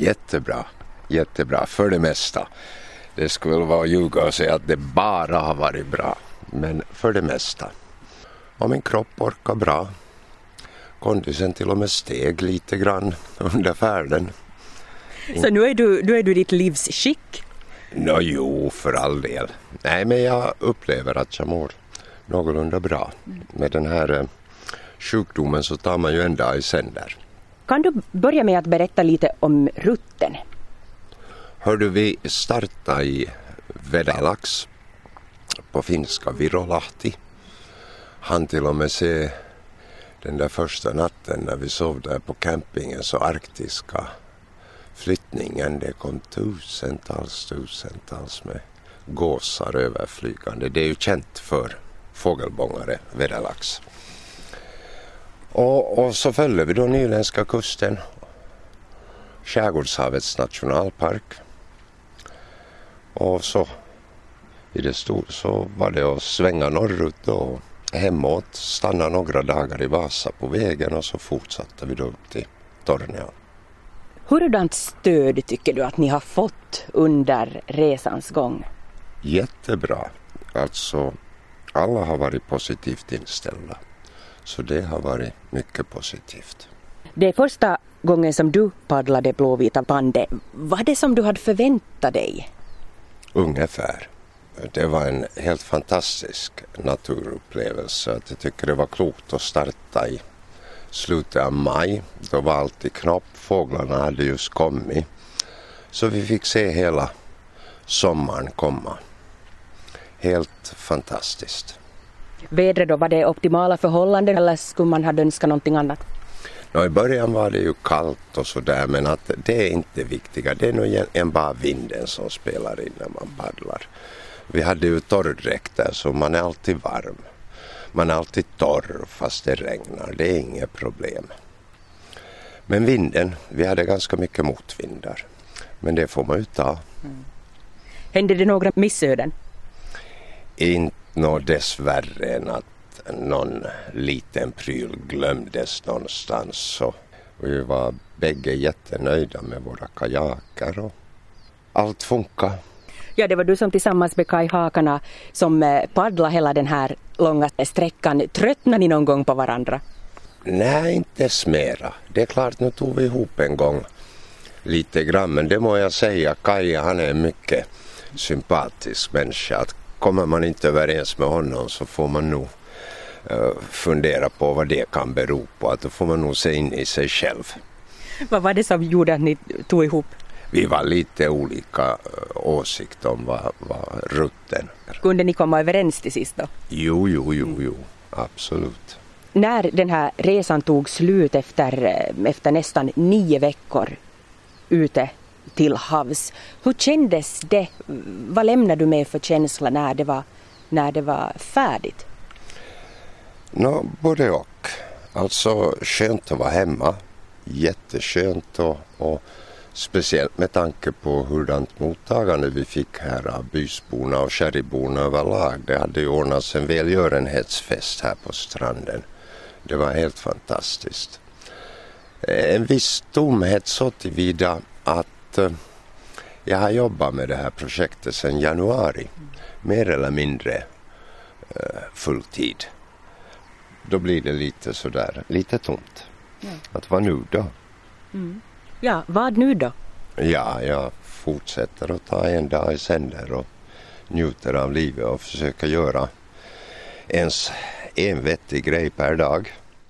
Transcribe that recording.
Jättebra, jättebra för det mesta. Det skulle vara att ljuga och säga att det bara har varit bra, men för det mesta. Och min kropp orkar bra. Kondisen till och med steg lite grann under färden. Så nu är du, nu är du ditt livs skick? Nå jo, för all del. Nej, men jag upplever att jag mår någorlunda bra. Med den här eh, sjukdomen så tar man ju en dag i sänder. Kan du börja med att berätta lite om rutten? Hörde vi starta i Vedalax på finska Virolahti. Han till och med se den där första natten när vi sov där på campingen så arktiska flyttningen. Det kom tusentals, tusentals med gåsar överflygande. Det är ju känt för fågelbångare, Vedalax. Och, och så följde vi då nyländska kusten, Skärgårdshavets nationalpark. Och så i det stora så var det att svänga norrut då hemåt, stanna några dagar i Vasa på vägen och så fortsatte vi då upp till Torneå. Hurdant stöd tycker du att ni har fått under resans gång? Jättebra. Alltså, alla har varit positivt inställda. Så det har varit mycket positivt. Det är första gången som du paddlade Blåvita bandet. Vad det som du hade förväntat dig? Ungefär. Det var en helt fantastisk naturupplevelse. Jag tycker det var klokt att starta i slutet av maj. Då var allt i knopp. Fåglarna hade just kommit. Så vi fick se hela sommaren komma. Helt fantastiskt. Vädret då, var det optimala förhållanden eller skulle man ha önskat någonting annat? Nå, I början var det ju kallt och sådär men att det är inte viktiga. Det är nog bara vinden som spelar in när man paddlar. Vi hade ju torrdräkter så man är alltid varm. Man är alltid torr fast det regnar. Det är inget problem. Men vinden, vi hade ganska mycket motvindar. Men det får man ju ta. Mm. Hände det några missöden? Inte nå dessvärre än att någon liten pryl glömdes någonstans. Så vi var bägge jättenöjda med våra kajaker och allt funkar. Ja, det var du som tillsammans med Kai Hakana som eh, paddlade hela den här långa sträckan. Tröttnade ni någon gång på varandra? Nej, inte mera. Det är klart, nu tog vi ihop en gång lite grann, men det må jag säga, Kai han är en mycket sympatisk människa. Att kommer man inte överens med honom så får man nog uh, fundera på vad det kan bero på. Att då får man nog se in i sig själv. Vad var det som gjorde att ni tog ihop? Vi var lite olika uh, åsikt om vad, vad rutten Kunde ni komma överens till sist då? Jo, jo, jo, jo, absolut. När den här resan tog slut efter, eh, efter nästan nio veckor ute till havs. Hur kändes det? Vad lämnade du med för känsla när det var, när det var färdigt? No, både och. Alltså skönt att vara hemma. Jätteskönt och, och speciellt med tanke på hurdant mottagande vi fick här av bysborna och sherryborna överlag. Det hade ju ordnats en välgörenhetsfest här på stranden. Det var helt fantastiskt. Eh, en viss tomhet så tillvida att eh, jag har jobbat med det här projektet sedan januari. Mer eller mindre eh, fulltid. Då blir det lite sådär, lite tomt. Ja. Att vad nu då? Mm. Ja, vad nu då? Ja, jag fortsätter att ta en dag i sänder och njuter av livet och försöker göra ens en vettig grej per dag.